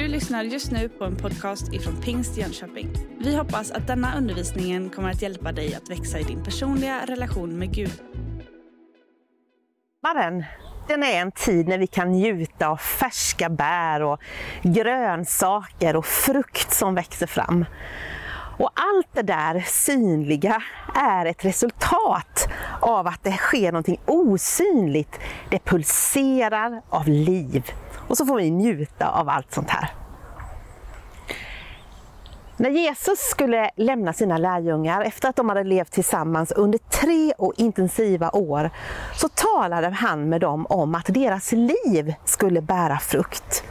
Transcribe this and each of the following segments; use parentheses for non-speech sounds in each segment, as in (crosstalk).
Du lyssnar just nu på en podcast ifrån Pingst Jönköping. Vi hoppas att denna undervisning kommer att hjälpa dig att växa i din personliga relation med Gud. Sommaren, den är en tid när vi kan njuta av färska bär och grönsaker och frukt som växer fram. Och allt det där synliga är ett resultat av att det sker någonting osynligt. Det pulserar av liv. Och så får vi njuta av allt sånt här. När Jesus skulle lämna sina lärjungar efter att de hade levt tillsammans under tre och intensiva år så talade han med dem om att deras liv skulle bära frukt.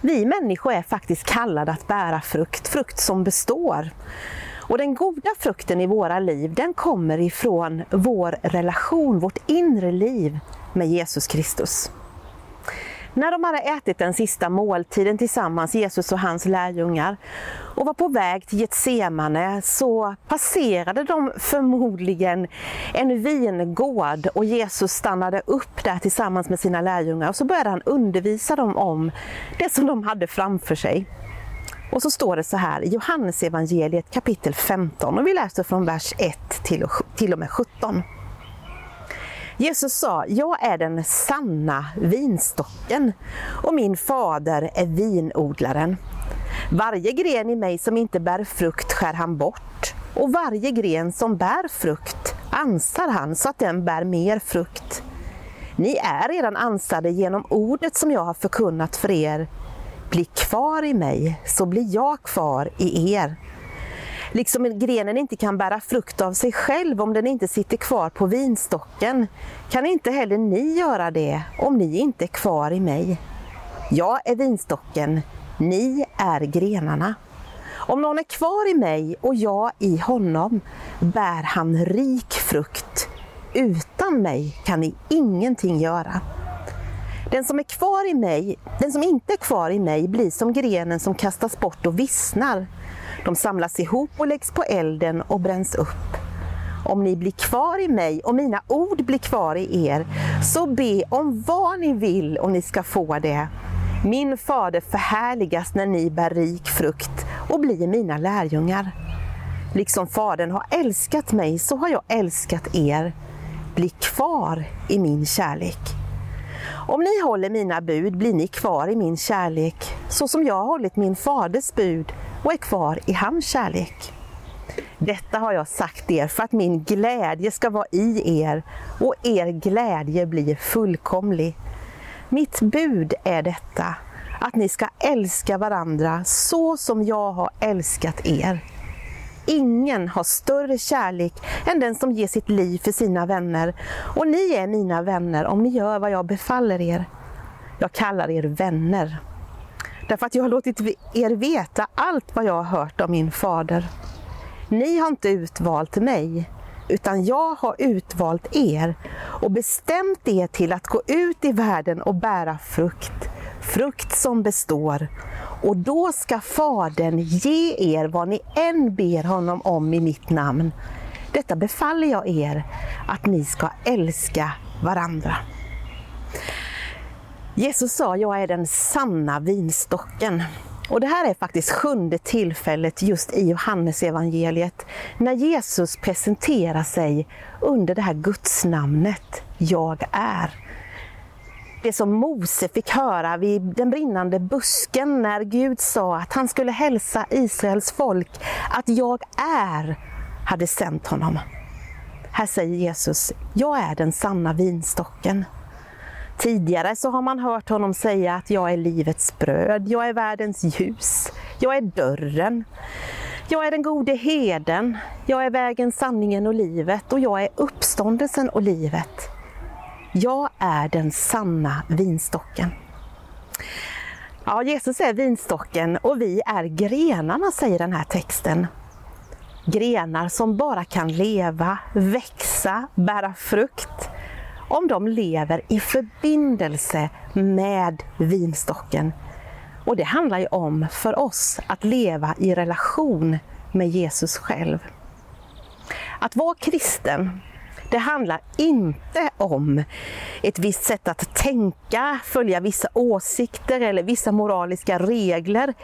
Vi människor är faktiskt kallade att bära frukt, frukt som består. Och den goda frukten i våra liv, den kommer ifrån vår relation, vårt inre liv med Jesus Kristus. När de hade ätit den sista måltiden tillsammans, Jesus och hans lärjungar, och var på väg till Getsemane så passerade de förmodligen en vingård och Jesus stannade upp där tillsammans med sina lärjungar och så började han undervisa dem om det som de hade framför sig. Och så står det så här i Johannes evangeliet kapitel 15 och vi läser från vers 1 till och med 17. Jesus sa, jag är den sanna vinstocken och min fader är vinodlaren. Varje gren i mig som inte bär frukt skär han bort och varje gren som bär frukt ansar han så att den bär mer frukt. Ni är redan ansade genom ordet som jag har förkunnat för er. Bli kvar i mig, så blir jag kvar i er. Liksom grenen inte kan bära frukt av sig själv om den inte sitter kvar på vinstocken, kan inte heller ni göra det om ni inte är kvar i mig. Jag är vinstocken, ni är grenarna. Om någon är kvar i mig och jag i honom bär han rik frukt. Utan mig kan ni ingenting göra. Den som är kvar i mig, den som inte är kvar i mig blir som grenen som kastas bort och vissnar. De samlas ihop och läggs på elden och bränns upp. Om ni blir kvar i mig och mina ord blir kvar i er, så be om vad ni vill och ni ska få det. Min fader förhärligas när ni bär rik frukt och blir mina lärjungar. Liksom Fadern har älskat mig så har jag älskat er. Bli kvar i min kärlek. Om ni håller mina bud blir ni kvar i min kärlek, så som jag har hållit min faders bud och är kvar i hans kärlek. Detta har jag sagt er för att min glädje ska vara i er och er glädje blir fullkomlig. Mitt bud är detta, att ni ska älska varandra så som jag har älskat er. Ingen har större kärlek än den som ger sitt liv för sina vänner och ni är mina vänner om ni gör vad jag befaller er. Jag kallar er vänner därför att jag har låtit er veta allt vad jag har hört om min fader. Ni har inte utvalt mig, utan jag har utvalt er och bestämt er till att gå ut i världen och bära frukt, frukt som består. Och då ska Fadern ge er vad ni än ber honom om i mitt namn. Detta befaller jag er, att ni ska älska varandra. Jesus sa, jag är den sanna vinstocken. Och det här är faktiskt sjunde tillfället just i Johannes evangeliet när Jesus presenterar sig under det här gudsnamnet, jag är. Det som Mose fick höra vid den brinnande busken när Gud sa att han skulle hälsa Israels folk att jag är, hade sänt honom. Här säger Jesus, jag är den sanna vinstocken. Tidigare så har man hört honom säga att jag är livets bröd, jag är världens ljus, jag är dörren, jag är den gode heden, jag är vägen, sanningen och livet och jag är uppståndelsen och livet. Jag är den sanna vinstocken. Ja, Jesus är vinstocken och vi är grenarna, säger den här texten. Grenar som bara kan leva, växa, bära frukt om de lever i förbindelse med vinstocken. Och det handlar ju om för oss att leva i relation med Jesus själv. Att vara kristen, Det handlar inte om ett visst sätt att tänka, följa vissa åsikter eller vissa moraliska regler.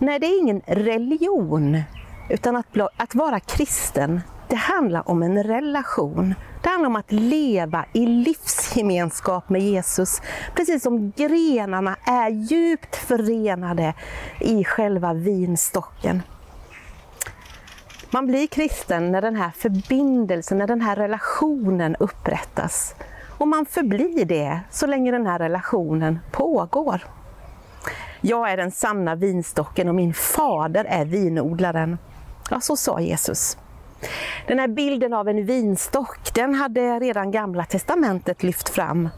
Nej, det är ingen religion, utan att, att vara kristen, det handlar om en relation. Det handlar om att leva i livsgemenskap med Jesus, precis som grenarna är djupt förenade i själva vinstocken. Man blir kristen när den här förbindelsen, när den här relationen upprättas. Och man förblir det så länge den här relationen pågår. Jag är den sanna vinstocken och min fader är vinodlaren. Ja, så sa Jesus. Den här bilden av en vinstock, den hade redan Gamla Testamentet lyft fram.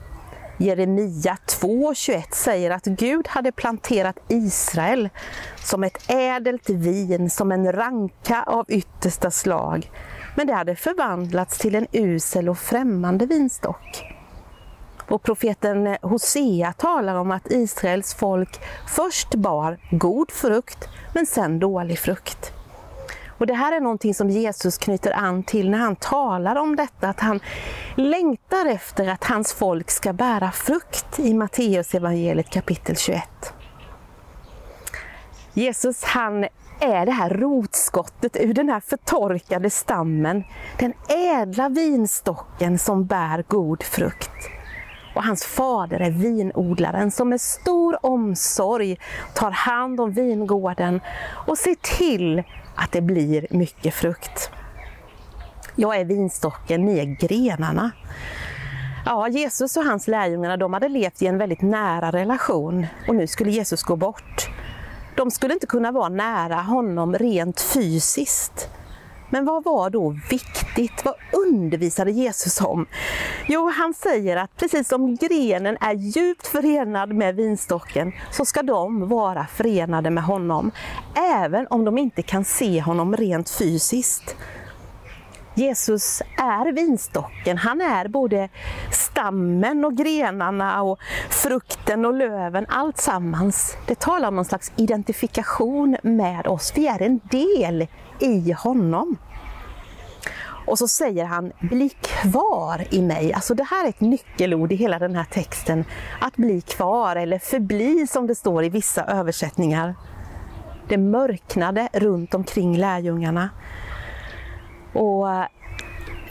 Jeremia 2.21 säger att Gud hade planterat Israel som ett ädelt vin, som en ranka av yttersta slag. Men det hade förvandlats till en usel och främmande vinstock. Och profeten Hosea talar om att Israels folk först bar god frukt, men sen dålig frukt. Och Det här är någonting som Jesus knyter an till när han talar om detta, att han längtar efter att hans folk ska bära frukt i Matteus evangeliet kapitel 21. Jesus han är det här rotskottet ur den här förtorkade stammen, den ädla vinstocken som bär god frukt. Och hans fader är vinodlaren som med stor omsorg tar hand om vingården och ser till att det blir mycket frukt. Jag är vinstocken, ni är grenarna. Ja, Jesus och hans lärjungar de hade levt i en väldigt nära relation och nu skulle Jesus gå bort. De skulle inte kunna vara nära honom rent fysiskt. Men vad var då viktigt? Vad undervisade Jesus om? Jo, han säger att precis som grenen är djupt förenad med vinstocken så ska de vara förenade med honom, även om de inte kan se honom rent fysiskt. Jesus är vinstocken, han är både stammen och grenarna och frukten och löven, allt sammans. Det talar om någon slags identifikation med oss, vi är en del i honom. Och så säger han, bli kvar i mig. Alltså det här är ett nyckelord i hela den här texten. Att bli kvar, eller förbli som det står i vissa översättningar. Det mörknade runt omkring lärjungarna. Och eh,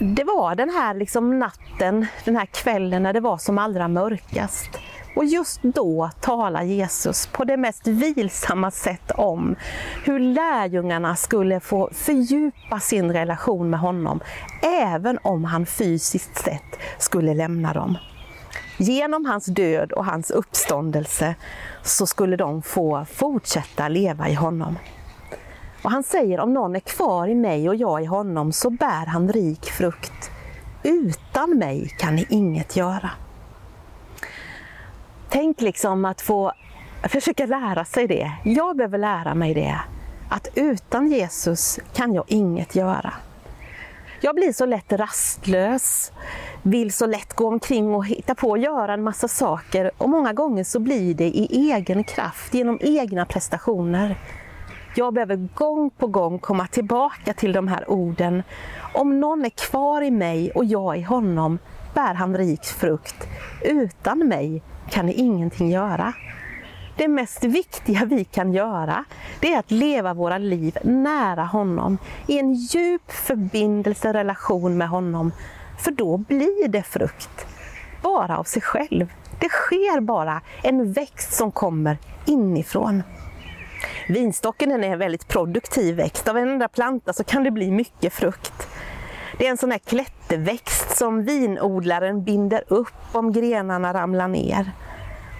det var den här liksom natten, den här kvällen när det var som allra mörkast. Och just då talar Jesus på det mest vilsamma sätt om hur lärjungarna skulle få fördjupa sin relation med honom, även om han fysiskt sett skulle lämna dem. Genom hans död och hans uppståndelse så skulle de få fortsätta leva i honom. Och han säger om någon är kvar i mig och jag i honom så bär han rik frukt. Utan mig kan ni inget göra. Tänk liksom att få försöka lära sig det. Jag behöver lära mig det. Att utan Jesus kan jag inget göra. Jag blir så lätt rastlös, vill så lätt gå omkring och hitta på och göra en massa saker och många gånger så blir det i egen kraft, genom egna prestationer. Jag behöver gång på gång komma tillbaka till de här orden. Om någon är kvar i mig och jag i honom bär han rik frukt. Utan mig kan ni ingenting göra. Det mest viktiga vi kan göra, det är att leva våra liv nära honom, i en djup förbindelse, relation med honom. För då blir det frukt, bara av sig själv. Det sker bara en växt som kommer inifrån. Vinstocken är en väldigt produktiv växt. Av en enda planta så kan det bli mycket frukt. Det är en sån här klätterväxt som vinodlaren binder upp om grenarna ramlar ner.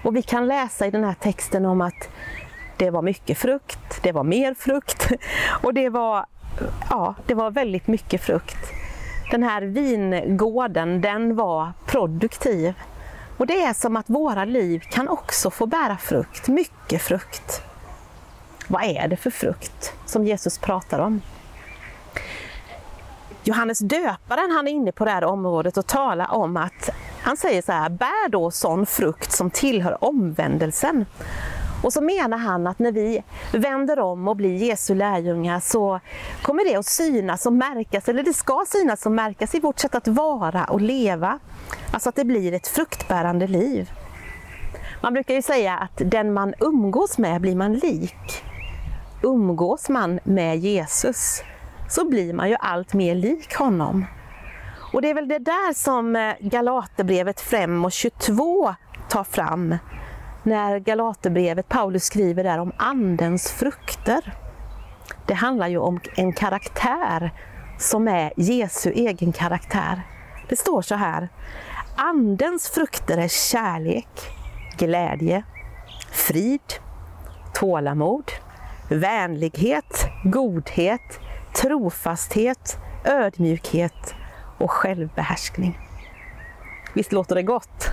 Och vi kan läsa i den här texten om att det var mycket frukt, det var mer frukt (laughs) och det var, ja, det var väldigt mycket frukt. Den här vingården, den var produktiv. Och det är som att våra liv kan också få bära frukt, mycket frukt. Vad är det för frukt som Jesus pratar om? Johannes döparen han är inne på det här området och talar om att han säger så här, bär då sån frukt som tillhör omvändelsen. Och så menar han att när vi vänder om och blir Jesu lärjungar så kommer det att synas och märkas, eller det ska synas och märkas i vårt sätt att vara och leva. Alltså att det blir ett fruktbärande liv. Man brukar ju säga att den man umgås med blir man lik. Umgås man med Jesus så blir man ju allt mer lik honom. Och det är väl det där som eh, Galaterbrevet 5 och 22 tar fram när Galaterbrevet, Paulus skriver där om Andens frukter. Det handlar ju om en karaktär som är Jesu egen karaktär. Det står så här. Andens frukter är kärlek, glädje, frid, tålamod, vänlighet, godhet, trofasthet, ödmjukhet och självbehärskning. Visst låter det gott?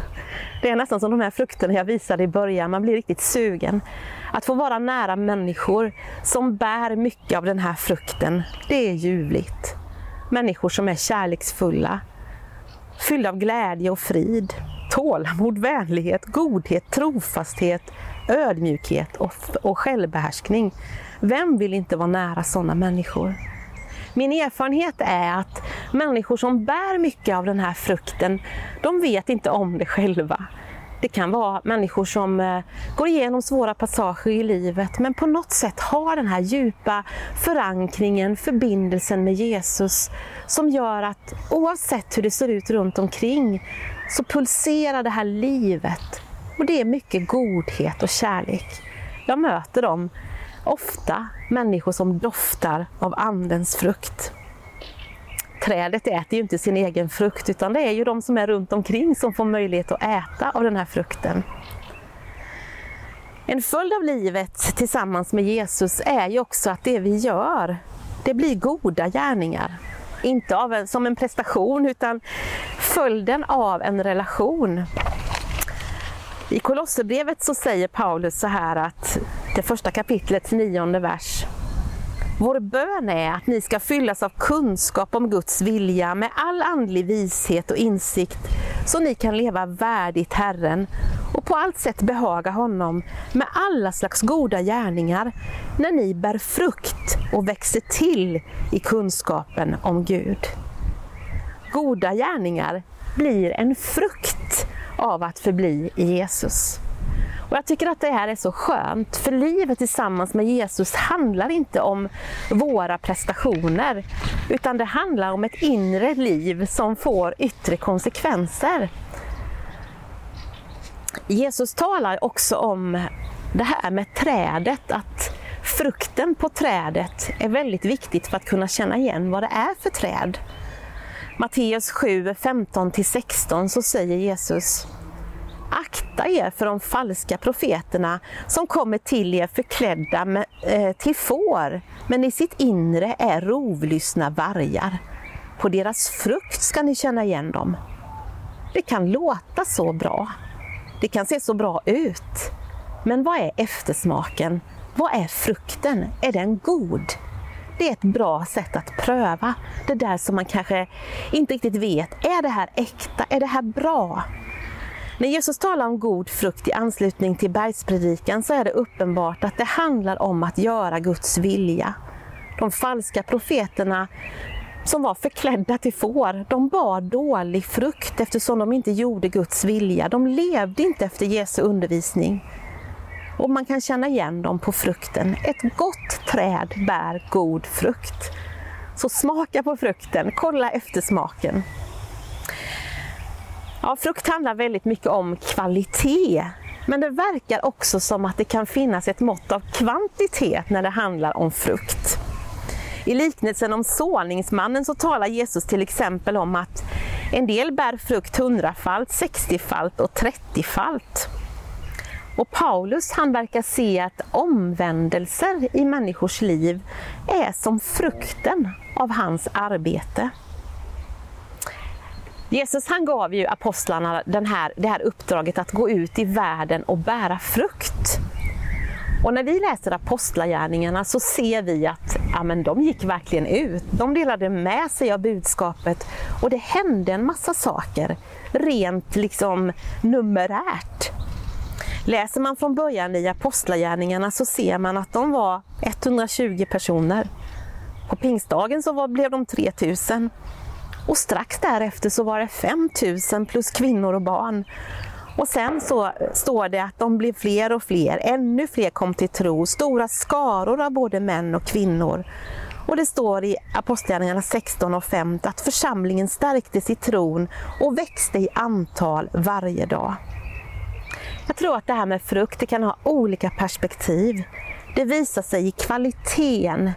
Det är nästan som de här frukterna jag visade i början, man blir riktigt sugen. Att få vara nära människor som bär mycket av den här frukten, det är ljuvligt. Människor som är kärleksfulla, fyllda av glädje och frid, tålamod, vänlighet, godhet, trofasthet, ödmjukhet och, och självbehärskning. Vem vill inte vara nära sådana människor? Min erfarenhet är att människor som bär mycket av den här frukten, de vet inte om det själva. Det kan vara människor som eh, går igenom svåra passager i livet men på något sätt har den här djupa förankringen, förbindelsen med Jesus som gör att oavsett hur det ser ut runt omkring så pulserar det här livet och det är mycket godhet och kärlek. Jag möter dem ofta, människor som doftar av Andens frukt. Trädet äter ju inte sin egen frukt utan det är ju de som är runt omkring som får möjlighet att äta av den här frukten. En följd av livet tillsammans med Jesus är ju också att det vi gör, det blir goda gärningar. Inte av en, som en prestation utan följden av en relation. I Kolosserbrevet så säger Paulus så här att det första kapitlets nionde vers. Vår bön är att ni ska fyllas av kunskap om Guds vilja med all andlig vishet och insikt så ni kan leva värdigt Herren och på allt sätt behaga honom med alla slags goda gärningar när ni bär frukt och växer till i kunskapen om Gud. Goda gärningar blir en frukt av att förbli i Jesus. Och Jag tycker att det här är så skönt, för livet tillsammans med Jesus handlar inte om våra prestationer, utan det handlar om ett inre liv som får yttre konsekvenser. Jesus talar också om det här med trädet, att frukten på trädet är väldigt viktigt för att kunna känna igen vad det är för träd. Matteus 7, 15-16 så säger Jesus Akta er för de falska profeterna som kommer till er förklädda med, eh, till får, men i sitt inre är rovlystna vargar. På deras frukt ska ni känna igen dem. Det kan låta så bra. Det kan se så bra ut. Men vad är eftersmaken? Vad är frukten? Är den god? Det är ett bra sätt att pröva det där som man kanske inte riktigt vet. Är det här äkta? Är det här bra? När Jesus talar om god frukt i anslutning till bergspredikan så är det uppenbart att det handlar om att göra Guds vilja. De falska profeterna som var förklädda till får, de bar dålig frukt eftersom de inte gjorde Guds vilja. De levde inte efter Jesu undervisning. Och man kan känna igen dem på frukten. Ett gott träd bär god frukt. Så smaka på frukten, kolla efter smaken. Ja, frukt handlar väldigt mycket om kvalitet. Men det verkar också som att det kan finnas ett mått av kvantitet när det handlar om frukt. I liknelsen om såningsmannen så talar Jesus till exempel om att en del bär frukt hundrafalt, sextiofalt och trettiofalt. Och Paulus han verkar se att omvändelser i människors liv är som frukten av hans arbete. Jesus han gav ju apostlarna den här, det här uppdraget att gå ut i världen och bära frukt. Och när vi läser apostlagärningarna så ser vi att ja, men de gick verkligen ut. De delade med sig av budskapet och det hände en massa saker rent liksom numerärt. Läser man från början i Apostlagärningarna så ser man att de var 120 personer. På pingstdagen så var, blev de 3000 och strax därefter så var det 5000 plus kvinnor och barn. Och sen så står det att de blev fler och fler, ännu fler kom till tro, stora skaror av både män och kvinnor. Och det står i Apostlagärningarna 16 och 5 att församlingen stärktes i tron och växte i antal varje dag. Jag tror att det här med frukt det kan ha olika perspektiv. Det visar sig i kvaliteten,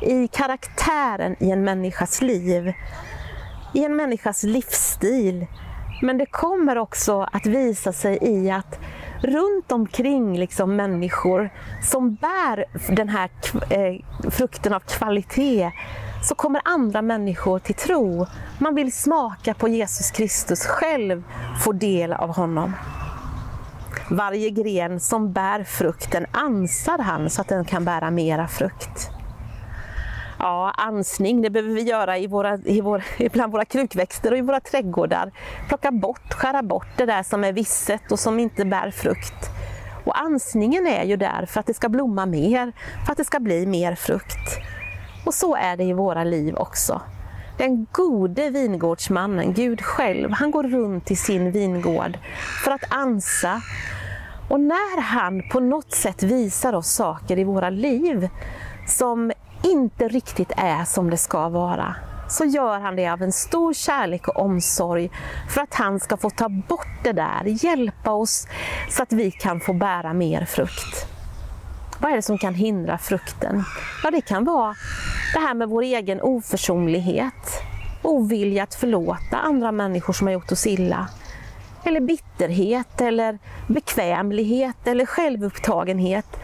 i karaktären i en människas liv, i en människas livsstil. Men det kommer också att visa sig i att runt omkring liksom människor som bär den här eh, frukten av kvalitet så kommer andra människor till tro. Man vill smaka på Jesus Kristus själv, få del av honom. Varje gren som bär frukten ansar han så att den kan bära mera frukt. Ja, ansning det behöver vi göra i våra, i vår, bland våra krukväxter och i våra trädgårdar. Plocka bort, skära bort det där som är visset och som inte bär frukt. Och ansningen är ju där för att det ska blomma mer, för att det ska bli mer frukt. Och så är det i våra liv också. Den gode vingårdsmannen, Gud själv, han går runt i sin vingård för att ansa. Och när han på något sätt visar oss saker i våra liv som inte riktigt är som det ska vara, så gör han det av en stor kärlek och omsorg för att han ska få ta bort det där, hjälpa oss så att vi kan få bära mer frukt. Vad är det som kan hindra frukten? Ja, det kan vara det här med vår egen oförsonlighet, ovilja att förlåta andra människor som har gjort oss illa. Eller bitterhet, eller bekvämlighet, eller självupptagenhet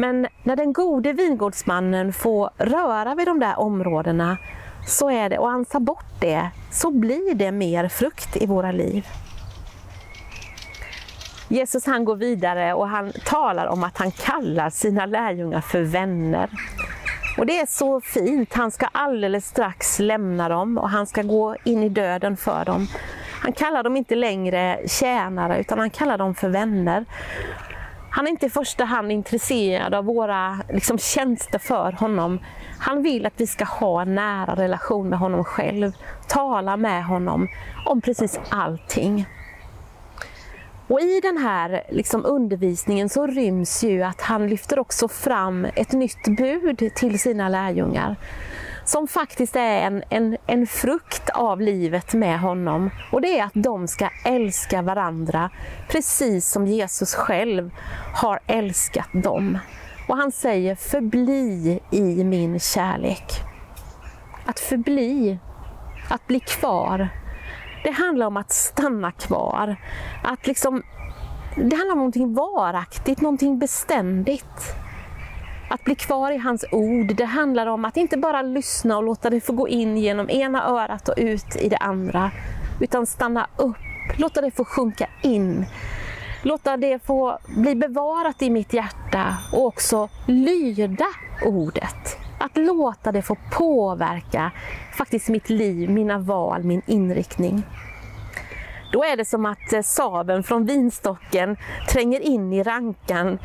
men när den gode vingårdsmannen får röra vid de där områdena så är det, och ansa bort det, så blir det mer frukt i våra liv. Jesus han går vidare och han talar om att han kallar sina lärjungar för vänner. Och det är så fint, han ska alldeles strax lämna dem och han ska gå in i döden för dem. Han kallar dem inte längre tjänare utan han kallar dem för vänner. Han är inte i första hand intresserad av våra liksom, tjänster för honom. Han vill att vi ska ha en nära relation med honom själv, tala med honom om precis allting. Och I den här liksom, undervisningen så ryms ju att han lyfter också fram ett nytt bud till sina lärjungar som faktiskt är en, en, en frukt av livet med honom. Och det är att de ska älska varandra precis som Jesus själv har älskat dem. Och han säger förbli i min kärlek. Att förbli, att bli kvar. Det handlar om att stanna kvar. Att liksom, det handlar om någonting varaktigt, någonting beständigt. Att bli kvar i hans ord, det handlar om att inte bara lyssna och låta det få gå in genom ena örat och ut i det andra, utan stanna upp, låta det få sjunka in. Låta det få bli bevarat i mitt hjärta och också lyda ordet. Att låta det få påverka faktiskt mitt liv, mina val, min inriktning. Då är det som att eh, saven från vinstocken tränger in i rankan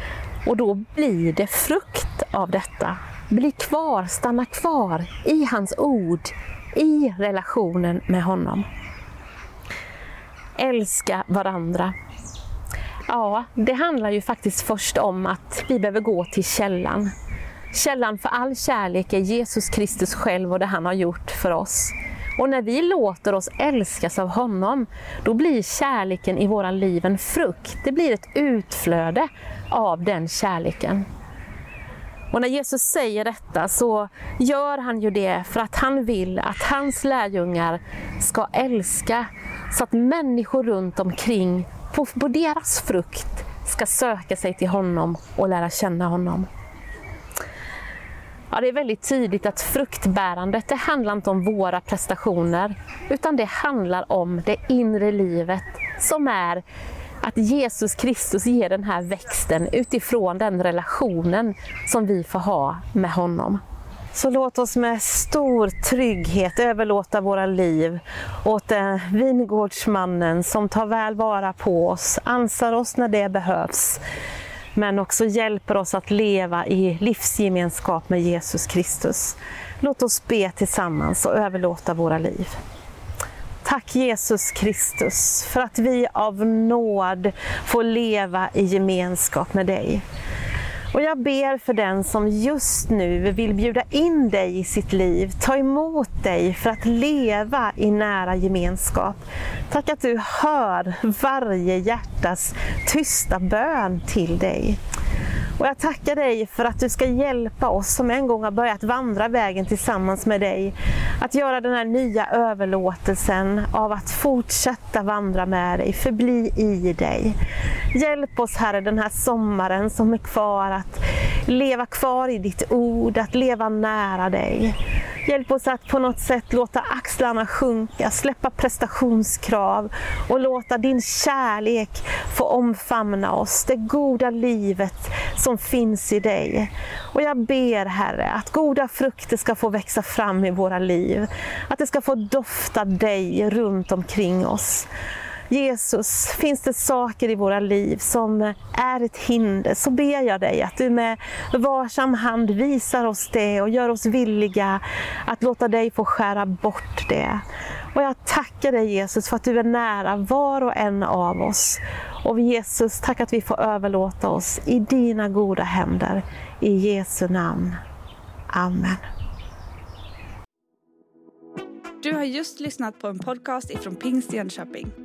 och då blir det frukt av detta. Bli kvar, stanna kvar i hans ord, i relationen med honom. Älska varandra. Ja, det handlar ju faktiskt först om att vi behöver gå till källan. Källan för all kärlek är Jesus Kristus själv och det han har gjort för oss. Och när vi låter oss älskas av honom, då blir kärleken i våra liv en frukt. Det blir ett utflöde av den kärleken. Och när Jesus säger detta så gör han ju det för att han vill att hans lärjungar ska älska så att människor runt omkring på, på deras frukt ska söka sig till honom och lära känna honom. Ja, det är väldigt tydligt att fruktbärandet det handlar inte om våra prestationer utan det handlar om det inre livet som är att Jesus Kristus ger den här växten utifrån den relationen som vi får ha med honom. Så låt oss med stor trygghet överlåta våra liv åt den vingårdsmannen som tar väl vara på oss, ansar oss när det behövs, men också hjälper oss att leva i livsgemenskap med Jesus Kristus. Låt oss be tillsammans och överlåta våra liv. Tack Jesus Kristus för att vi av nåd får leva i gemenskap med dig. Och jag ber för den som just nu vill bjuda in dig i sitt liv, ta emot dig för att leva i nära gemenskap. Tack att du hör varje hjärtas tysta bön till dig. Och jag tackar dig för att du ska hjälpa oss som en gång har börjat vandra vägen tillsammans med dig. Att göra den här nya överlåtelsen av att fortsätta vandra med dig, förbli i dig. Hjälp oss Herre den här sommaren som är kvar att leva kvar i ditt ord, att leva nära dig. Hjälp oss att på något sätt låta axlarna sjunka, släppa prestationskrav och låta din kärlek få omfamna oss, det goda livet som finns i dig. Och jag ber Herre att goda frukter ska få växa fram i våra liv, att det ska få dofta dig runt omkring oss. Jesus, finns det saker i våra liv som är ett hinder så ber jag dig att du med varsam hand visar oss det och gör oss villiga att låta dig få skära bort det. Och jag tackar dig Jesus för att du är nära var och en av oss. Och Jesus, tack att vi får överlåta oss i dina goda händer. I Jesu namn. Amen. Du har just lyssnat på en podcast ifrån Pingst Jönköping.